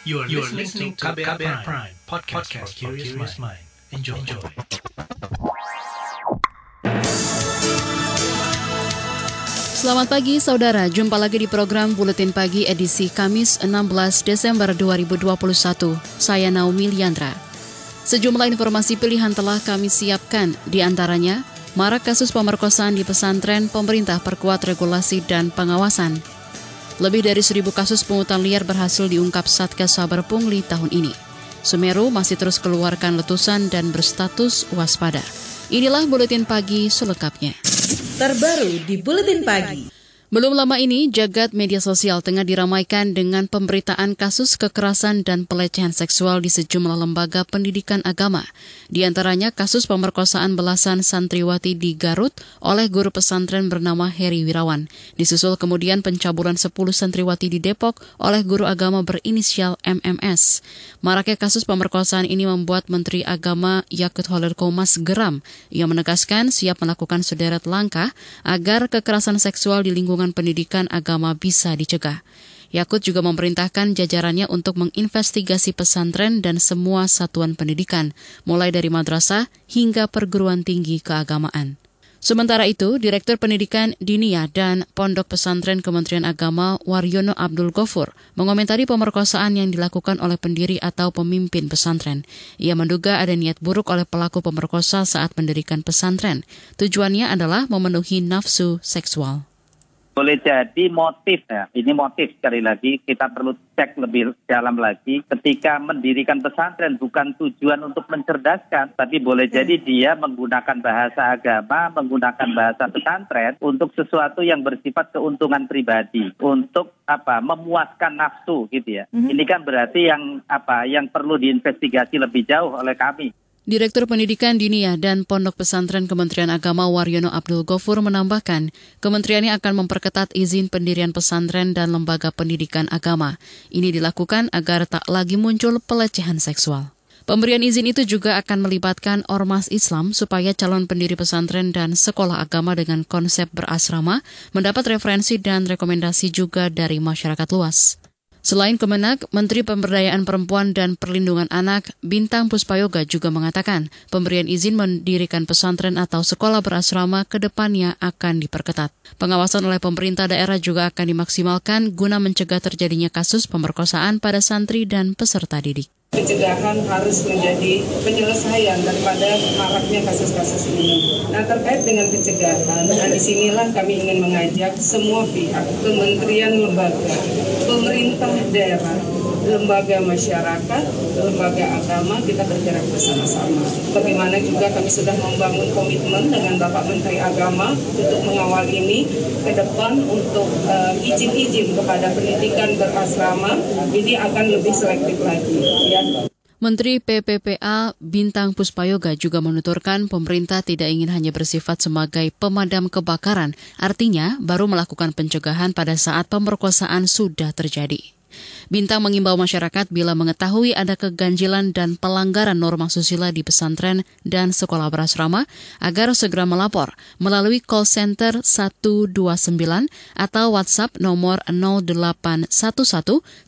You are, you are listening to KBR, KBR Prime, Prime podcast, podcast for curious mind. Enjoy. Enjoy. Selamat pagi saudara, jumpa lagi di program Buletin Pagi edisi Kamis 16 Desember 2021. Saya Naomi Liandra. Sejumlah informasi pilihan telah kami siapkan, di antaranya marak kasus pemerkosaan di pesantren, pemerintah perkuat regulasi dan pengawasan. Lebih dari seribu kasus pungutan liar berhasil diungkap Satgas Sabar Pungli tahun ini. Semeru masih terus keluarkan letusan dan berstatus waspada. Inilah Buletin Pagi selengkapnya. Terbaru di Buletin Pagi. Belum lama ini, jagat media sosial tengah diramaikan dengan pemberitaan kasus kekerasan dan pelecehan seksual di sejumlah lembaga pendidikan agama. Di antaranya kasus pemerkosaan belasan santriwati di Garut oleh guru pesantren bernama Heri Wirawan. Disusul kemudian pencabulan 10 santriwati di Depok oleh guru agama berinisial MMS. Maraknya kasus pemerkosaan ini membuat Menteri Agama Yakut Holil Komas geram. Ia menegaskan siap melakukan sederet langkah agar kekerasan seksual di lingkungan lingkungan pendidikan agama bisa dicegah. Yakut juga memerintahkan jajarannya untuk menginvestigasi pesantren dan semua satuan pendidikan, mulai dari madrasah hingga perguruan tinggi keagamaan. Sementara itu, Direktur Pendidikan Dinia dan Pondok Pesantren Kementerian Agama Waryono Abdul Gofur mengomentari pemerkosaan yang dilakukan oleh pendiri atau pemimpin pesantren. Ia menduga ada niat buruk oleh pelaku pemerkosa saat mendirikan pesantren. Tujuannya adalah memenuhi nafsu seksual boleh jadi motif ya. Ini motif sekali lagi kita perlu cek lebih dalam lagi. Ketika mendirikan pesantren bukan tujuan untuk mencerdaskan, tapi boleh ya. jadi dia menggunakan bahasa agama, menggunakan bahasa pesantren untuk sesuatu yang bersifat keuntungan pribadi, untuk apa? Memuaskan nafsu gitu ya. -hmm. Ini kan berarti yang apa? Yang perlu diinvestigasi lebih jauh oleh kami. Direktur Pendidikan Diniyah dan Pondok Pesantren Kementerian Agama Waryono Abdul Gofur menambahkan, kementeriannya akan memperketat izin pendirian pesantren dan lembaga pendidikan agama. Ini dilakukan agar tak lagi muncul pelecehan seksual. Pemberian izin itu juga akan melibatkan ormas Islam supaya calon pendiri pesantren dan sekolah agama dengan konsep berasrama mendapat referensi dan rekomendasi juga dari masyarakat luas. Selain Kemenak, Menteri Pemberdayaan Perempuan dan Perlindungan Anak Bintang Puspayoga juga mengatakan pemberian izin mendirikan pesantren atau sekolah berasrama ke depannya akan diperketat. Pengawasan oleh pemerintah daerah juga akan dimaksimalkan guna mencegah terjadinya kasus pemerkosaan pada santri dan peserta didik. Pencegahan harus menjadi penyelesaian daripada maraknya kasus-kasus ini. Nah terkait dengan pencegahan, nah di sinilah kami ingin mengajak semua pihak, kementerian lembaga, pemerintah daerah, lembaga masyarakat, lembaga agama kita bergerak bersama-sama. Bagaimana juga kami sudah membangun komitmen dengan Bapak Menteri Agama untuk mengawal ini ke depan untuk uh, izin-izin kepada pendidikan berasrama ini akan lebih selektif lagi. Ya. Menteri PPPA Bintang Puspayoga juga menuturkan pemerintah tidak ingin hanya bersifat sebagai pemadam kebakaran, artinya baru melakukan pencegahan pada saat pemerkosaan sudah terjadi. Bintang mengimbau masyarakat bila mengetahui ada keganjilan dan pelanggaran norma susila di pesantren dan sekolah berasrama agar segera melapor melalui call center 129 atau WhatsApp nomor 0811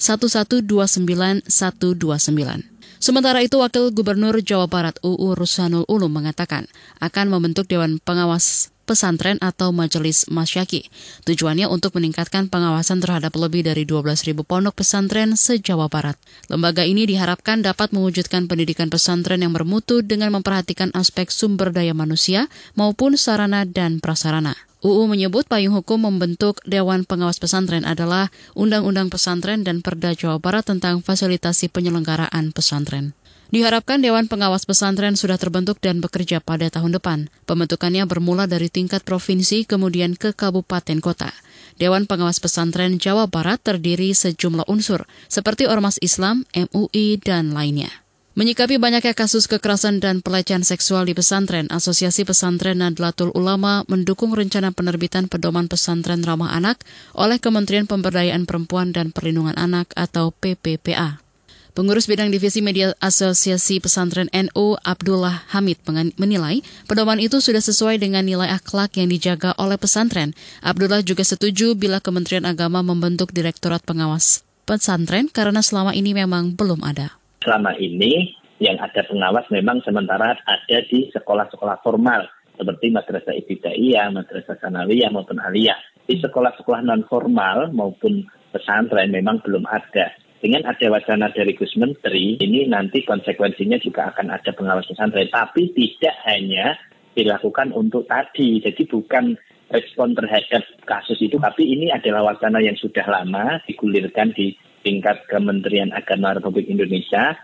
1129 129. Sementara itu, Wakil Gubernur Jawa Barat UU Rusanul Ulum mengatakan akan membentuk Dewan Pengawas pesantren atau majelis masyaki. Tujuannya untuk meningkatkan pengawasan terhadap lebih dari 12.000 pondok pesantren se-Jawa Barat. Lembaga ini diharapkan dapat mewujudkan pendidikan pesantren yang bermutu dengan memperhatikan aspek sumber daya manusia maupun sarana dan prasarana. UU menyebut payung hukum membentuk Dewan Pengawas Pesantren adalah Undang-Undang Pesantren dan Perda Jawa Barat tentang fasilitasi penyelenggaraan pesantren. Diharapkan Dewan Pengawas Pesantren sudah terbentuk dan bekerja pada tahun depan. Pembentukannya bermula dari tingkat provinsi kemudian ke kabupaten kota. Dewan Pengawas Pesantren Jawa Barat terdiri sejumlah unsur, seperti Ormas Islam, MUI, dan lainnya. Menyikapi banyaknya kasus kekerasan dan pelecehan seksual di pesantren, Asosiasi Pesantren Nadlatul Ulama mendukung rencana penerbitan pedoman pesantren ramah anak oleh Kementerian Pemberdayaan Perempuan dan Perlindungan Anak atau PPPA. Pengurus Bidang Divisi Media Asosiasi Pesantren NU Abdullah Hamid menilai pedoman itu sudah sesuai dengan nilai akhlak yang dijaga oleh pesantren. Abdullah juga setuju bila Kementerian Agama membentuk Direktorat Pengawas pesantren karena selama ini memang belum ada. Selama ini yang ada pengawas memang sementara ada di sekolah-sekolah formal seperti madrasah ibtidaiyah, madrasah sanawiyah maupun aliyah. Di sekolah-sekolah non formal maupun pesantren memang belum ada. Dengan ada wacana dari Gus Menteri, ini nanti konsekuensinya juga akan ada pengawas pesantren. Tapi tidak hanya dilakukan untuk tadi. Jadi bukan respon terhadap kasus itu, tapi ini adalah wacana yang sudah lama digulirkan di tingkat Kementerian Agama Republik Indonesia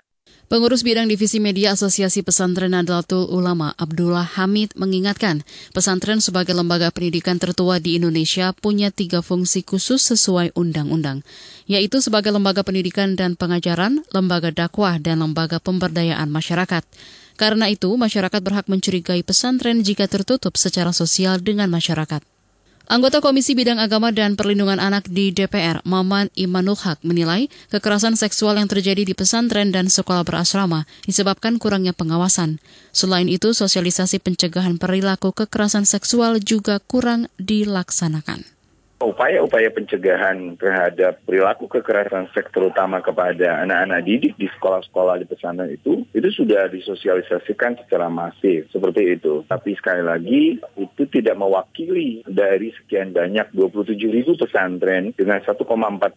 Pengurus bidang divisi media Asosiasi Pesantren Nahdlatul Ulama Abdullah Hamid mengingatkan, pesantren sebagai lembaga pendidikan tertua di Indonesia punya tiga fungsi khusus sesuai undang-undang, yaitu sebagai lembaga pendidikan dan pengajaran, lembaga dakwah, dan lembaga pemberdayaan masyarakat. Karena itu, masyarakat berhak mencurigai pesantren jika tertutup secara sosial dengan masyarakat. Anggota Komisi Bidang Agama dan Perlindungan Anak di DPR, Maman Imanul Haq, menilai kekerasan seksual yang terjadi di pesantren dan sekolah berasrama disebabkan kurangnya pengawasan. Selain itu, sosialisasi pencegahan perilaku kekerasan seksual juga kurang dilaksanakan. Upaya-upaya pencegahan terhadap perilaku kekerasan seks terutama kepada anak-anak didik di sekolah-sekolah di pesantren itu itu sudah disosialisasikan secara masif seperti itu. Tapi sekali lagi itu tidak mewakili dari sekian banyak 27 ribu pesantren dengan 1,4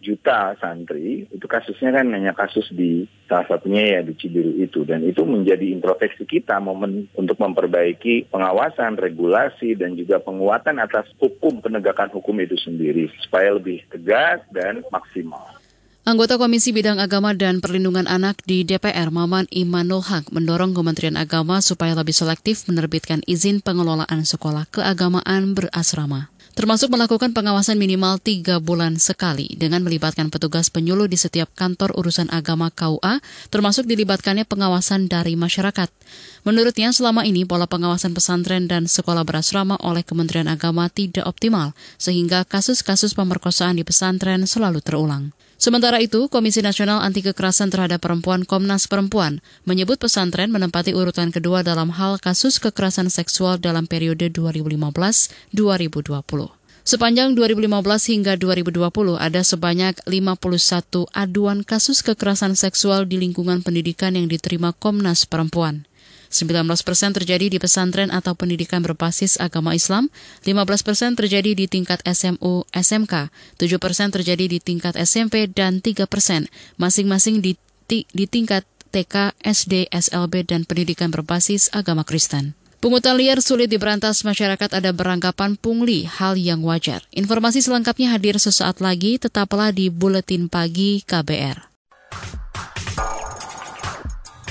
juta santri itu kasusnya kan hanya kasus di salah satunya ya di Cibiru itu dan itu menjadi introspeksi kita momen untuk memperbaiki pengawasan, regulasi dan juga penguatan atas hukum penegakan hukum itu sendiri sendiri supaya lebih tegas dan maksimal. Anggota Komisi Bidang Agama dan Perlindungan Anak di DPR, Maman Imanul Haq, mendorong Kementerian Agama supaya lebih selektif menerbitkan izin pengelolaan sekolah keagamaan berasrama termasuk melakukan pengawasan minimal tiga bulan sekali dengan melibatkan petugas penyuluh di setiap kantor urusan agama KUA, termasuk dilibatkannya pengawasan dari masyarakat. Menurutnya, selama ini pola pengawasan pesantren dan sekolah berasrama oleh Kementerian Agama tidak optimal, sehingga kasus-kasus pemerkosaan di pesantren selalu terulang. Sementara itu, Komisi Nasional Anti Kekerasan Terhadap Perempuan Komnas Perempuan menyebut pesantren menempati urutan kedua dalam hal kasus kekerasan seksual dalam periode 2015-2020. Sepanjang 2015 hingga 2020 ada sebanyak 51 aduan kasus kekerasan seksual di lingkungan pendidikan yang diterima Komnas Perempuan. 19 persen terjadi di pesantren atau pendidikan berbasis agama Islam, 15 persen terjadi di tingkat SMU, SMK, 7 persen terjadi di tingkat SMP, dan 3 persen masing-masing di, di tingkat TK, SD, SLB, dan pendidikan berbasis agama Kristen. Pungutan liar sulit diberantas masyarakat ada beranggapan pungli, hal yang wajar. Informasi selengkapnya hadir sesaat lagi, tetaplah di Buletin Pagi KBR.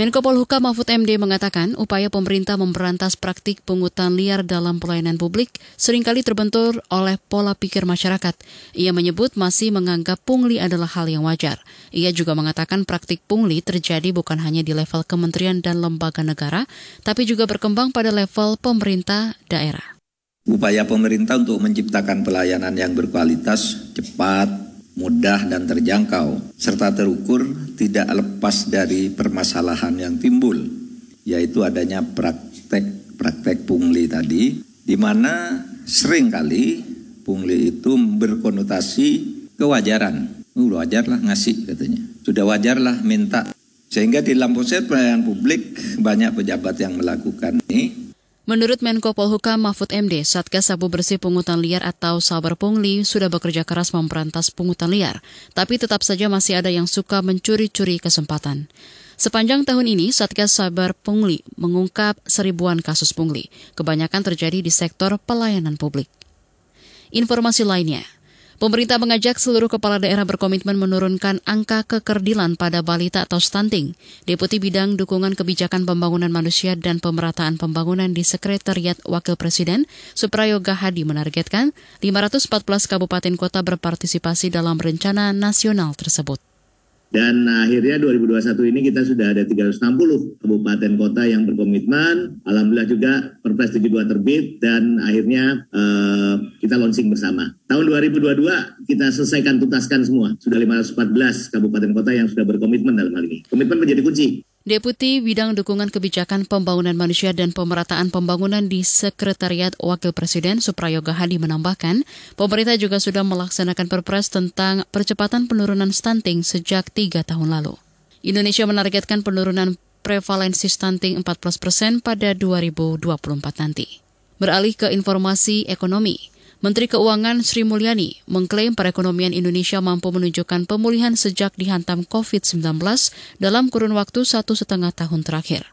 Menko Polhukam Mahfud MD mengatakan upaya pemerintah memberantas praktik pungutan liar dalam pelayanan publik sering kali terbentur oleh pola pikir masyarakat. Ia menyebut masih menganggap pungli adalah hal yang wajar. Ia juga mengatakan praktik pungli terjadi bukan hanya di level kementerian dan lembaga negara, tapi juga berkembang pada level pemerintah daerah. Upaya pemerintah untuk menciptakan pelayanan yang berkualitas, cepat, mudah dan terjangkau, serta terukur tidak lepas dari permasalahan yang timbul, yaitu adanya praktek-praktek pungli tadi, di mana sering kali pungli itu berkonotasi kewajaran. Uh, wajarlah ngasih katanya. Sudah wajarlah minta. Sehingga di dalam proses pelayanan publik banyak pejabat yang melakukan ini Menurut Menko Polhukam Mahfud MD, Satgas Sabu Bersih Pungutan Liar atau Sabar Pungli sudah bekerja keras memperantas pungutan liar, tapi tetap saja masih ada yang suka mencuri-curi kesempatan. Sepanjang tahun ini, Satgas Sabar Pungli mengungkap seribuan kasus pungli, kebanyakan terjadi di sektor pelayanan publik. Informasi lainnya, Pemerintah mengajak seluruh kepala daerah berkomitmen menurunkan angka kekerdilan pada balita atau stunting. Deputi Bidang Dukungan Kebijakan Pembangunan Manusia dan Pemerataan Pembangunan di Sekretariat Wakil Presiden, Suprayoga Hadi menargetkan 514 kabupaten kota berpartisipasi dalam rencana nasional tersebut. Dan akhirnya 2021 ini kita sudah ada 360 kabupaten kota yang berkomitmen. Alhamdulillah juga Perpres 72 terbit dan akhirnya uh, kita launching bersama. Tahun 2022 kita selesaikan tuntaskan semua. Sudah 514 kabupaten kota yang sudah berkomitmen dalam hal ini. Komitmen menjadi kunci. Deputi Bidang Dukungan Kebijakan Pembangunan Manusia dan Pemerataan Pembangunan di Sekretariat Wakil Presiden Suprayoga Hadi menambahkan, pemerintah juga sudah melaksanakan perpres tentang percepatan penurunan stunting sejak tiga tahun lalu. Indonesia menargetkan penurunan prevalensi stunting 14 persen pada 2024 nanti. Beralih ke informasi ekonomi, Menteri Keuangan Sri Mulyani mengklaim perekonomian Indonesia mampu menunjukkan pemulihan sejak dihantam COVID-19 dalam kurun waktu satu setengah tahun terakhir.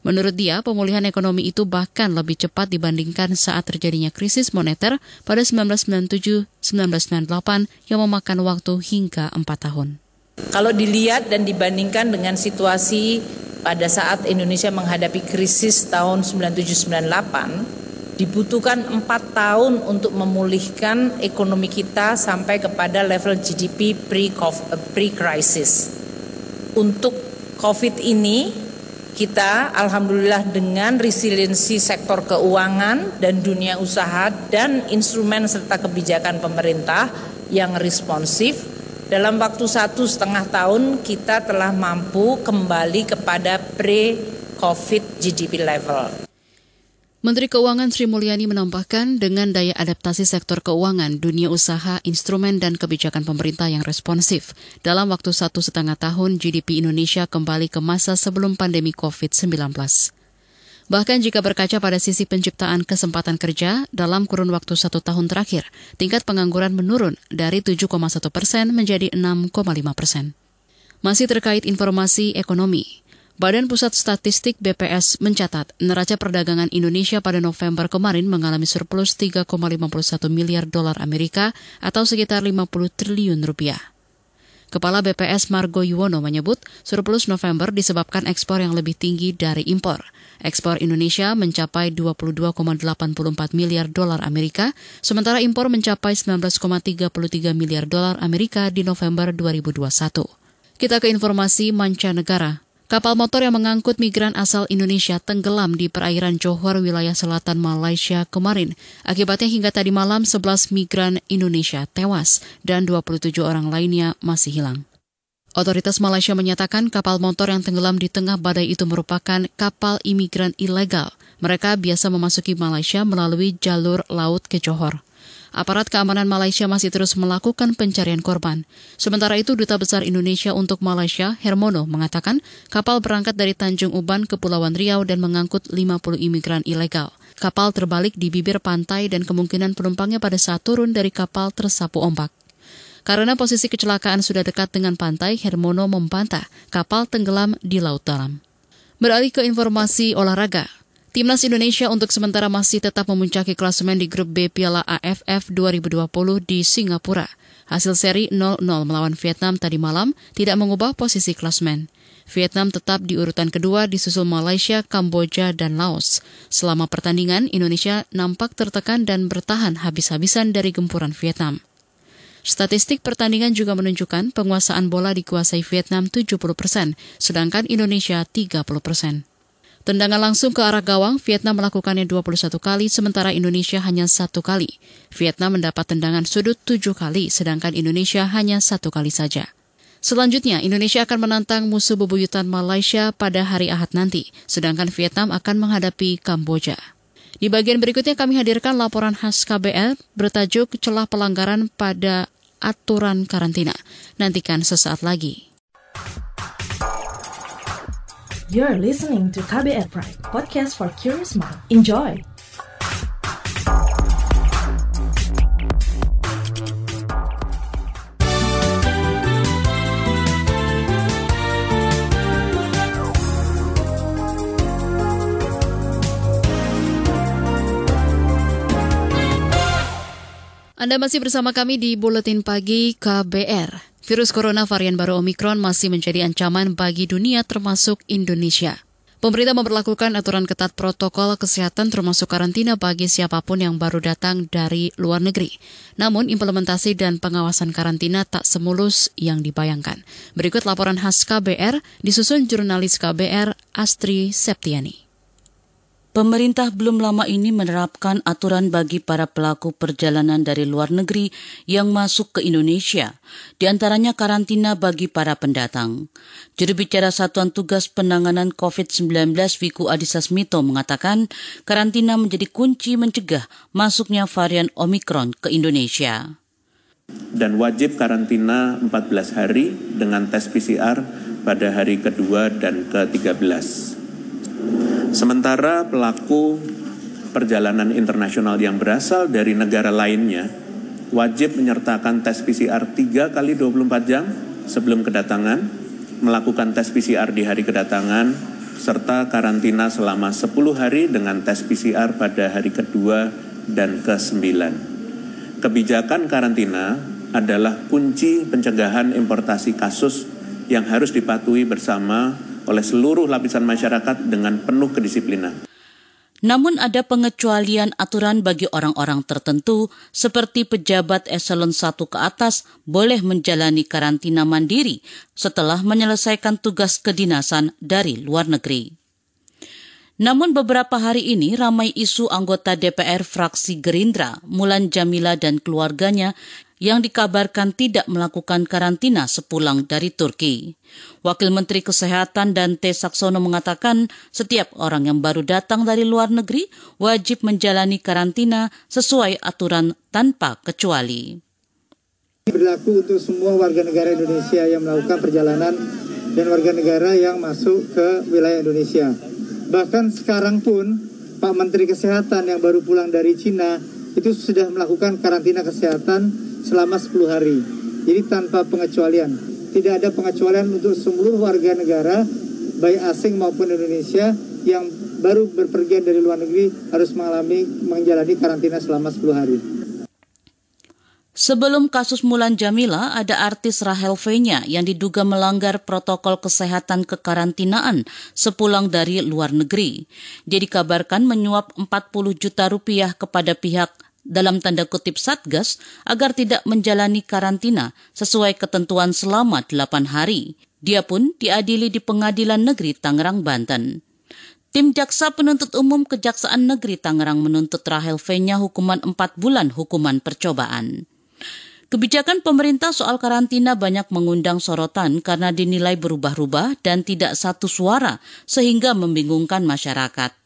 Menurut dia, pemulihan ekonomi itu bahkan lebih cepat dibandingkan saat terjadinya krisis moneter pada 1997-1998 yang memakan waktu hingga empat tahun. Kalau dilihat dan dibandingkan dengan situasi pada saat Indonesia menghadapi krisis tahun 97-98, dibutuhkan empat tahun untuk memulihkan ekonomi kita sampai kepada level GDP pre-crisis. Untuk COVID ini, kita alhamdulillah dengan resiliensi sektor keuangan dan dunia usaha dan instrumen serta kebijakan pemerintah yang responsif, dalam waktu satu setengah tahun kita telah mampu kembali kepada pre-COVID GDP level. Menteri Keuangan Sri Mulyani menambahkan dengan daya adaptasi sektor keuangan, dunia usaha, instrumen dan kebijakan pemerintah yang responsif, dalam waktu satu setengah tahun GDP Indonesia kembali ke masa sebelum pandemi COVID-19. Bahkan jika berkaca pada sisi penciptaan kesempatan kerja, dalam kurun waktu satu tahun terakhir, tingkat pengangguran menurun dari 7,1 persen menjadi 6,5 persen. Masih terkait informasi ekonomi, Badan Pusat Statistik BPS mencatat neraca perdagangan Indonesia pada November kemarin mengalami surplus 3,51 miliar dolar Amerika atau sekitar 50 triliun rupiah. Kepala BPS Margo Yuwono menyebut surplus November disebabkan ekspor yang lebih tinggi dari impor. Ekspor Indonesia mencapai 22,84 miliar dolar Amerika, sementara impor mencapai 19,33 miliar dolar Amerika di November 2021. Kita ke informasi mancanegara. Kapal motor yang mengangkut migran asal Indonesia tenggelam di perairan Johor, wilayah selatan Malaysia kemarin. Akibatnya hingga tadi malam 11 migran Indonesia tewas dan 27 orang lainnya masih hilang. Otoritas Malaysia menyatakan kapal motor yang tenggelam di tengah badai itu merupakan kapal imigran ilegal. Mereka biasa memasuki Malaysia melalui jalur laut ke Johor aparat keamanan Malaysia masih terus melakukan pencarian korban. Sementara itu, Duta Besar Indonesia untuk Malaysia, Hermono, mengatakan kapal berangkat dari Tanjung Uban, Kepulauan Riau dan mengangkut 50 imigran ilegal. Kapal terbalik di bibir pantai dan kemungkinan penumpangnya pada saat turun dari kapal tersapu ombak. Karena posisi kecelakaan sudah dekat dengan pantai, Hermono membantah kapal tenggelam di laut dalam. Beralih ke informasi olahraga, Timnas Indonesia untuk sementara masih tetap memuncaki klasemen di grup B Piala AFF 2020 di Singapura. Hasil seri 0-0 melawan Vietnam tadi malam tidak mengubah posisi klasemen. Vietnam tetap di urutan kedua disusul Malaysia, Kamboja, dan Laos. Selama pertandingan, Indonesia nampak tertekan dan bertahan habis-habisan dari gempuran Vietnam. Statistik pertandingan juga menunjukkan penguasaan bola dikuasai Vietnam 70 persen, sedangkan Indonesia 30 persen. Tendangan langsung ke arah gawang, Vietnam melakukannya 21 kali, sementara Indonesia hanya satu kali. Vietnam mendapat tendangan sudut tujuh kali, sedangkan Indonesia hanya satu kali saja. Selanjutnya, Indonesia akan menantang musuh bebuyutan Malaysia pada hari Ahad nanti, sedangkan Vietnam akan menghadapi Kamboja. Di bagian berikutnya kami hadirkan laporan khas KBR bertajuk celah pelanggaran pada aturan karantina. Nantikan sesaat lagi. You're listening to KBR Pride, podcast for curious mind. Enjoy! Anda masih bersama kami di Buletin Pagi KBR. Virus corona varian baru Omikron masih menjadi ancaman bagi dunia termasuk Indonesia. Pemerintah memperlakukan aturan ketat protokol kesehatan termasuk karantina bagi siapa pun yang baru datang dari luar negeri. Namun implementasi dan pengawasan karantina tak semulus yang dibayangkan. Berikut laporan khas KBR disusun jurnalis KBR Astri Septiani. Pemerintah belum lama ini menerapkan aturan bagi para pelaku perjalanan dari luar negeri yang masuk ke Indonesia, di antaranya karantina bagi para pendatang. Juru bicara Satuan Tugas Penanganan COVID-19 Wiku Adhisa Smito mengatakan karantina menjadi kunci mencegah masuknya varian Omikron ke Indonesia. Dan wajib karantina 14 hari dengan tes PCR pada hari kedua dan ke-13. Sementara pelaku perjalanan internasional yang berasal dari negara lainnya wajib menyertakan tes PCR 3 kali 24 jam sebelum kedatangan, melakukan tes PCR di hari kedatangan, serta karantina selama 10 hari dengan tes PCR pada hari kedua dan ke-9. Kebijakan karantina adalah kunci pencegahan importasi kasus yang harus dipatuhi bersama oleh seluruh lapisan masyarakat dengan penuh kedisiplinan. Namun ada pengecualian aturan bagi orang-orang tertentu seperti pejabat eselon 1 ke atas boleh menjalani karantina mandiri setelah menyelesaikan tugas kedinasan dari luar negeri. Namun beberapa hari ini ramai isu anggota DPR fraksi Gerindra, Mulan Jamila dan keluarganya yang dikabarkan tidak melakukan karantina sepulang dari Turki. Wakil Menteri Kesehatan Dante Saksono mengatakan setiap orang yang baru datang dari luar negeri wajib menjalani karantina sesuai aturan tanpa kecuali. Berlaku untuk semua warga negara Indonesia yang melakukan perjalanan dan warga negara yang masuk ke wilayah Indonesia. Bahkan sekarang pun Pak Menteri Kesehatan yang baru pulang dari Cina itu sudah melakukan karantina kesehatan selama 10 hari. Jadi tanpa pengecualian. Tidak ada pengecualian untuk seluruh warga negara, baik asing maupun Indonesia, yang baru berpergian dari luar negeri harus mengalami menjalani karantina selama 10 hari. Sebelum kasus Mulan Jamila, ada artis Rahel Fenya yang diduga melanggar protokol kesehatan kekarantinaan sepulang dari luar negeri. Dia dikabarkan menyuap 40 juta rupiah kepada pihak dalam tanda kutip Satgas agar tidak menjalani karantina sesuai ketentuan selama 8 hari. Dia pun diadili di Pengadilan Negeri Tangerang, Banten. Tim Jaksa Penuntut Umum Kejaksaan Negeri Tangerang menuntut Rahel Fenya hukuman 4 bulan hukuman percobaan. Kebijakan pemerintah soal karantina banyak mengundang sorotan karena dinilai berubah-ubah dan tidak satu suara sehingga membingungkan masyarakat.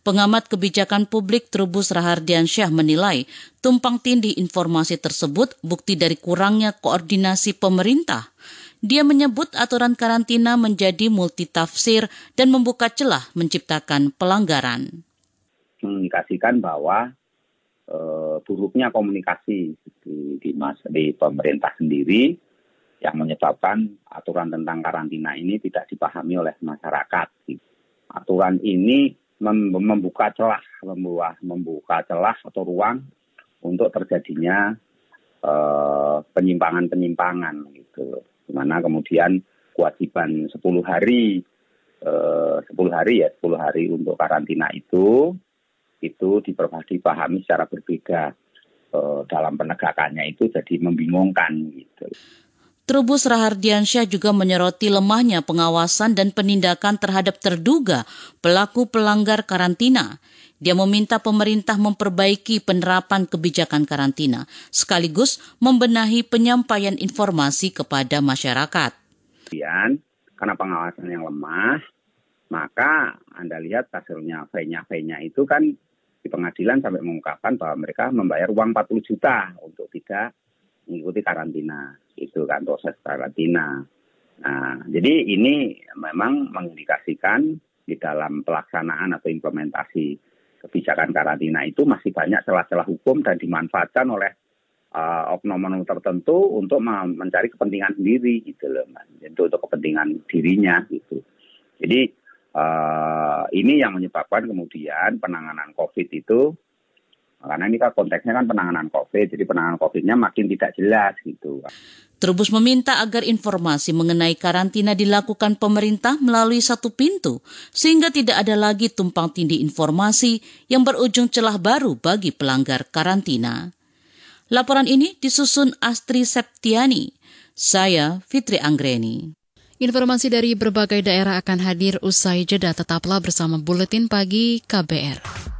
Pengamat kebijakan publik Trubus Rahardiansyah menilai tumpang tindih informasi tersebut bukti dari kurangnya koordinasi pemerintah. Dia menyebut aturan karantina menjadi multitafsir dan membuka celah menciptakan pelanggaran. Mengindikasikan bahwa e, buruknya komunikasi di, di, mas, di pemerintah sendiri yang menyebabkan aturan tentang karantina ini tidak dipahami oleh masyarakat. Aturan ini membuka celah, membuka, membuka celah atau ruang untuk terjadinya uh, penyimpangan-penyimpangan gitu. Di mana kemudian kewajiban 10 hari uh, 10 hari ya 10 hari untuk karantina itu itu dipahami secara berbeda uh, dalam penegakannya itu jadi membingungkan gitu. Trubus Rahardiansyah juga menyoroti lemahnya pengawasan dan penindakan terhadap terduga pelaku pelanggar karantina. Dia meminta pemerintah memperbaiki penerapan kebijakan karantina, sekaligus membenahi penyampaian informasi kepada masyarakat. Karena pengawasan yang lemah, maka Anda lihat hasilnya V-nya itu kan di pengadilan sampai mengungkapkan bahwa mereka membayar uang 40 juta untuk tidak mengikuti karantina itu kan proses karantina. Nah, jadi ini memang mengindikasikan di dalam pelaksanaan atau implementasi kebijakan karantina itu masih banyak celah-celah hukum dan dimanfaatkan oleh uh, oknum-oknum tertentu untuk mencari kepentingan sendiri gitu loh, untuk, untuk kepentingan dirinya gitu. Jadi uh, ini yang menyebabkan kemudian penanganan COVID itu Karena ini kan konteksnya kan penanganan COVID, jadi penanganan COVID-nya makin tidak jelas gitu. Trubus meminta agar informasi mengenai karantina dilakukan pemerintah melalui satu pintu, sehingga tidak ada lagi tumpang tindih informasi yang berujung celah baru bagi pelanggar karantina. Laporan ini disusun Astri Septiani. Saya Fitri Anggreni. Informasi dari berbagai daerah akan hadir usai jeda. Tetaplah bersama Buletin Pagi KBR.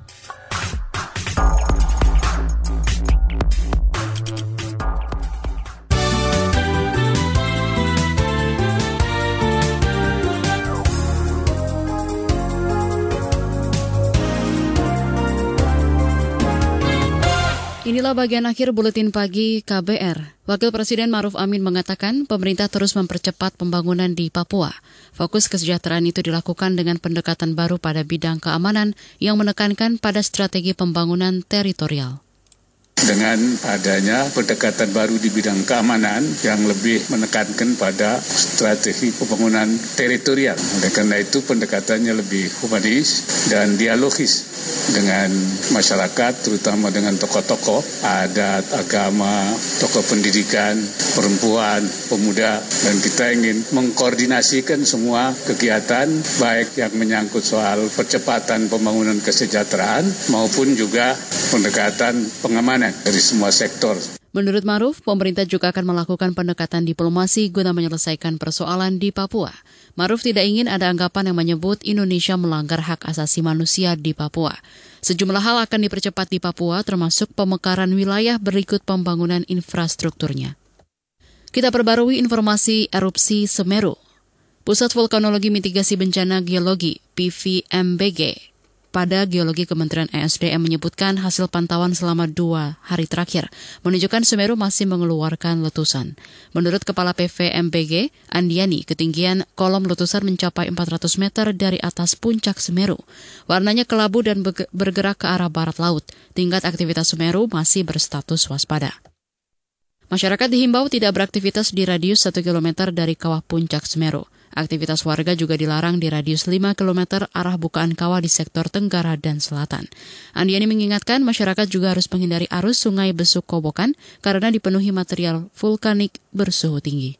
Inilah bagian akhir buletin pagi KBR. Wakil Presiden Maruf Amin mengatakan pemerintah terus mempercepat pembangunan di Papua. Fokus kesejahteraan itu dilakukan dengan pendekatan baru pada bidang keamanan yang menekankan pada strategi pembangunan teritorial dengan adanya pendekatan baru di bidang keamanan yang lebih menekankan pada strategi pembangunan teritorial. Oleh karena itu pendekatannya lebih humanis dan dialogis dengan masyarakat, terutama dengan tokoh-tokoh adat, agama, tokoh pendidikan, perempuan, pemuda, dan kita ingin mengkoordinasikan semua kegiatan baik yang menyangkut soal percepatan pembangunan kesejahteraan maupun juga pendekatan pengamanan dari semua sektor. Menurut Maruf, pemerintah juga akan melakukan pendekatan diplomasi guna menyelesaikan persoalan di Papua. Maruf tidak ingin ada anggapan yang menyebut Indonesia melanggar hak asasi manusia di Papua. Sejumlah hal akan dipercepat di Papua termasuk pemekaran wilayah berikut pembangunan infrastrukturnya. Kita perbarui informasi erupsi Semeru. Pusat Vulkanologi Mitigasi Bencana Geologi PVMBG pada Geologi Kementerian ESDM menyebutkan hasil pantauan selama dua hari terakhir menunjukkan Semeru masih mengeluarkan letusan. Menurut Kepala PVMBG, Andiani, ketinggian kolom letusan mencapai 400 meter dari atas puncak Semeru. Warnanya kelabu dan bergerak ke arah barat laut. Tingkat aktivitas Semeru masih berstatus waspada. Masyarakat dihimbau tidak beraktivitas di radius 1 km dari kawah puncak Semeru. Aktivitas warga juga dilarang di radius 5 km arah bukaan kawah di sektor Tenggara dan Selatan. Andiani mengingatkan masyarakat juga harus menghindari arus sungai Besuk Kobokan karena dipenuhi material vulkanik bersuhu tinggi.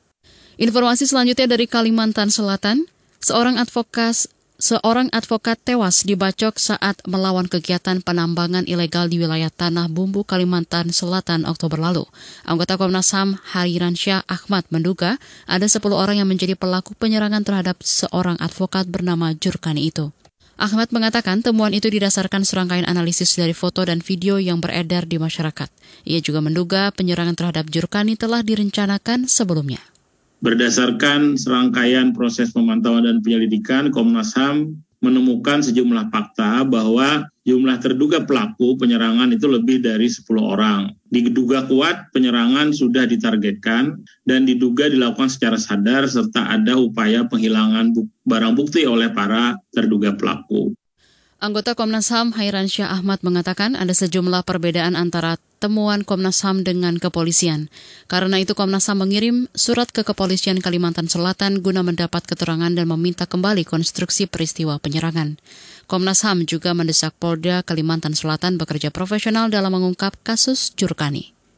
Informasi selanjutnya dari Kalimantan Selatan, seorang advokat seorang advokat tewas dibacok saat melawan kegiatan penambangan ilegal di wilayah Tanah Bumbu, Kalimantan Selatan Oktober lalu. Anggota Komnas HAM Hariransyah Ahmad menduga ada 10 orang yang menjadi pelaku penyerangan terhadap seorang advokat bernama Jurkani itu. Ahmad mengatakan temuan itu didasarkan serangkaian analisis dari foto dan video yang beredar di masyarakat. Ia juga menduga penyerangan terhadap Jurkani telah direncanakan sebelumnya. Berdasarkan serangkaian proses pemantauan dan penyelidikan, Komnas HAM menemukan sejumlah fakta bahwa jumlah terduga pelaku penyerangan itu lebih dari 10 orang. Diduga kuat penyerangan sudah ditargetkan dan diduga dilakukan secara sadar serta ada upaya penghilangan barang bukti oleh para terduga pelaku. Anggota Komnas HAM Hairan Syah Ahmad mengatakan ada sejumlah perbedaan antara temuan Komnas HAM dengan kepolisian. Karena itu Komnas HAM mengirim surat ke Kepolisian Kalimantan Selatan guna mendapat keterangan dan meminta kembali konstruksi peristiwa penyerangan. Komnas HAM juga mendesak Polda Kalimantan Selatan bekerja profesional dalam mengungkap kasus Jurkani.